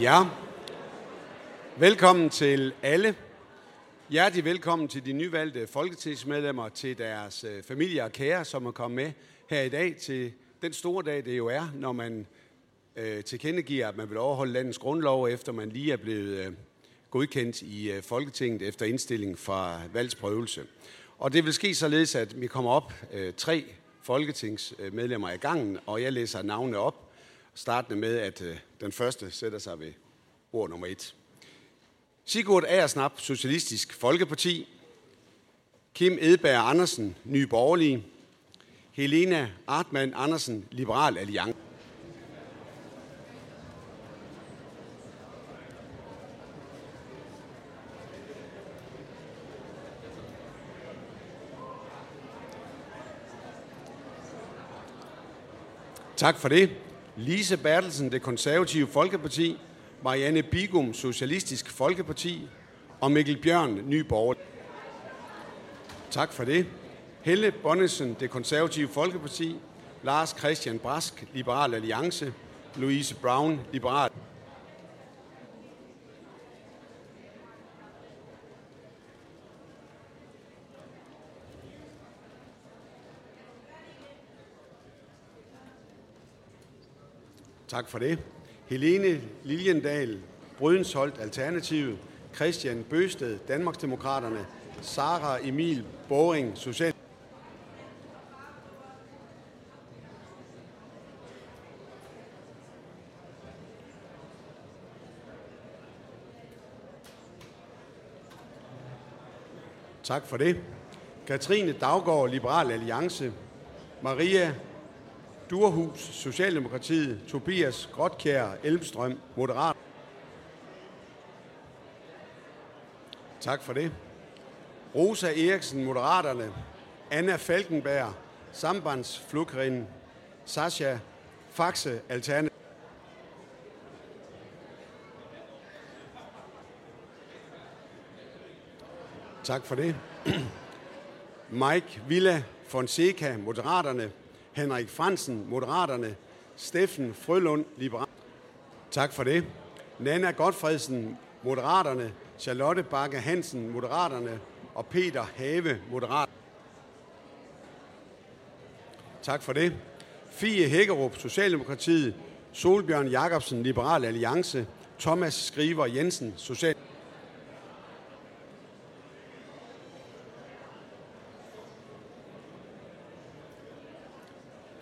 Ja, velkommen til alle. Hjertelig velkommen til de nyvalgte folketingsmedlemmer, til deres øh, familie og kære, som er kommet med her i dag til den store dag, det jo er, når man øh, tilkendegiver, at man vil overholde landets grundlov, efter man lige er blevet øh, godkendt i øh, Folketinget efter indstilling fra valgsprøvelse. Og det vil ske således, at vi kommer op øh, tre folketingsmedlemmer i gangen, og jeg læser navnene op, startende med, at øh, den første sætter sig ved ord nummer et. Sigurd Aersnap, Socialistisk Folkeparti. Kim Edberg Andersen, Ny Borgerlige. Helena Artmann Andersen, Liberal Alliance. Tak for det. Lise Bertelsen, det konservative Folkeparti. Marianne Bigum, Socialistisk Folkeparti. Og Mikkel Bjørn, Ny Borger. Tak for det. Helle Bonnesen, det konservative Folkeparti. Lars Christian Brask, Liberal Alliance. Louise Brown, Liberal. Tak for det. Helene Liljendal, Brydensholt, Alternativet. Christian Bøsted, Danmarksdemokraterne. Sara Emil Boring, Social. Tak for det. Katrine Daggaard, Liberal Alliance. Maria Durhus, Socialdemokratiet. Tobias Grotkær Elmstrøm, Moderat. Tak for det. Rosa Eriksen, Moderaterne. Anna Falkenberg, Sambandsflugrin. Sasha Faxe, Alternativ. Tak for det. Mike Villa Fonseca, Moderaterne. Henrik Fransen, Moderaterne. Steffen Frølund, Liberal. Tak for det. Nana Godfredsen, Moderaterne. Charlotte Bakke Hansen, Moderaterne. Og Peter Have, Moderat. Tak for det. Fie Hækkerup, Socialdemokratiet. Solbjørn Jakobsen, Liberal Alliance. Thomas Skriver Jensen, Social.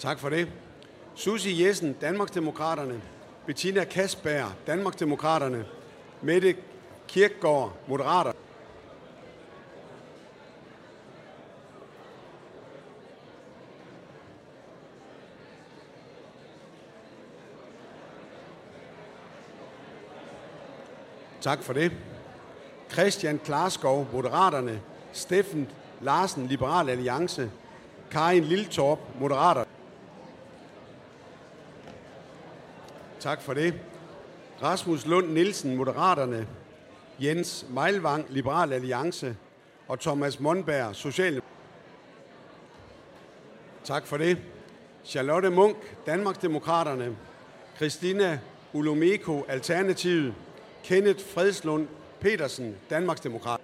Tak for det. Susi Jessen, Danmarksdemokraterne. Bettina Kasberg, Danmarksdemokraterne. Mette Kirkgaard, Moderater. Tak for det. Christian Klarskov, Moderaterne. Steffen Larsen, Liberal Alliance. Karin Liltorp, Moderater. Tak for det. Rasmus Lund Nielsen, Moderaterne. Jens Meilvang, Liberal Alliance. Og Thomas Monberg, Social. Tak for det. Charlotte Munk, Danmarksdemokraterne. Christina Ulomeko, Alternativet. Kenneth Fredslund Petersen, Danmarksdemokrat.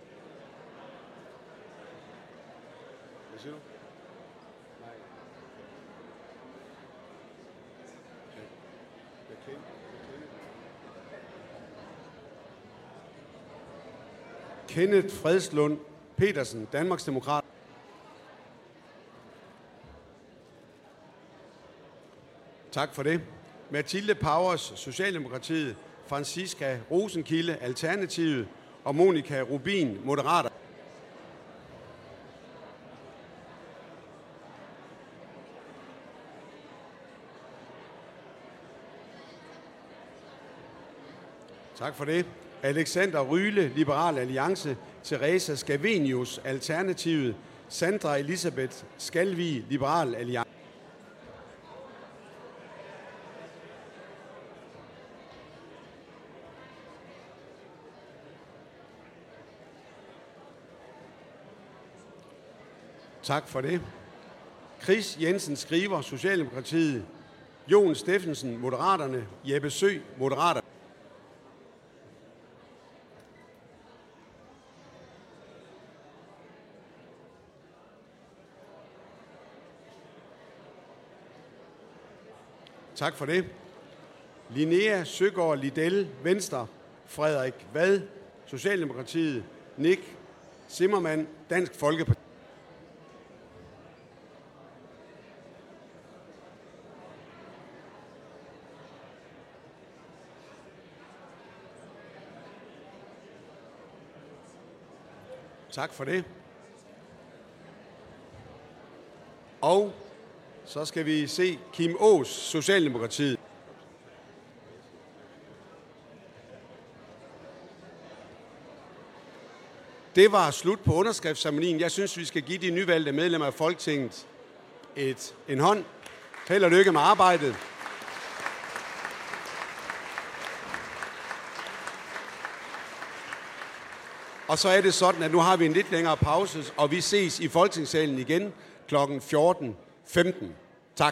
Kenneth Fredslund Petersen, Danmarksdemokrat. Tak for det. Mathilde Powers, Socialdemokratiet. Francisca Rosenkilde, Alternativet. Og Monika Rubin, Moderater. Tak for det. Alexander Ryle, Liberal Alliance, Teresa Scavenius, Alternativet, Sandra Elisabeth Skalvi, Liberal Alliance. Tak for det. Chris Jensen skriver, Socialdemokratiet. Jon Steffensen, Moderaterne. Jeppe Sø, Moderater. Tak for det. Linnea Søgaard Liddell, Venstre. Frederik Vad, Socialdemokratiet. Nick Zimmermann, Dansk Folkeparti. Tak for det. Og så skal vi se Kim Ås, Socialdemokratiet. Det var slut på underskriftsceremonien. Jeg synes, vi skal give de nyvalgte medlemmer af Folketinget et, en hånd. Held og lykke med arbejdet. Og så er det sådan, at nu har vi en lidt længere pause, og vi ses i Folketingssalen igen kl. finden.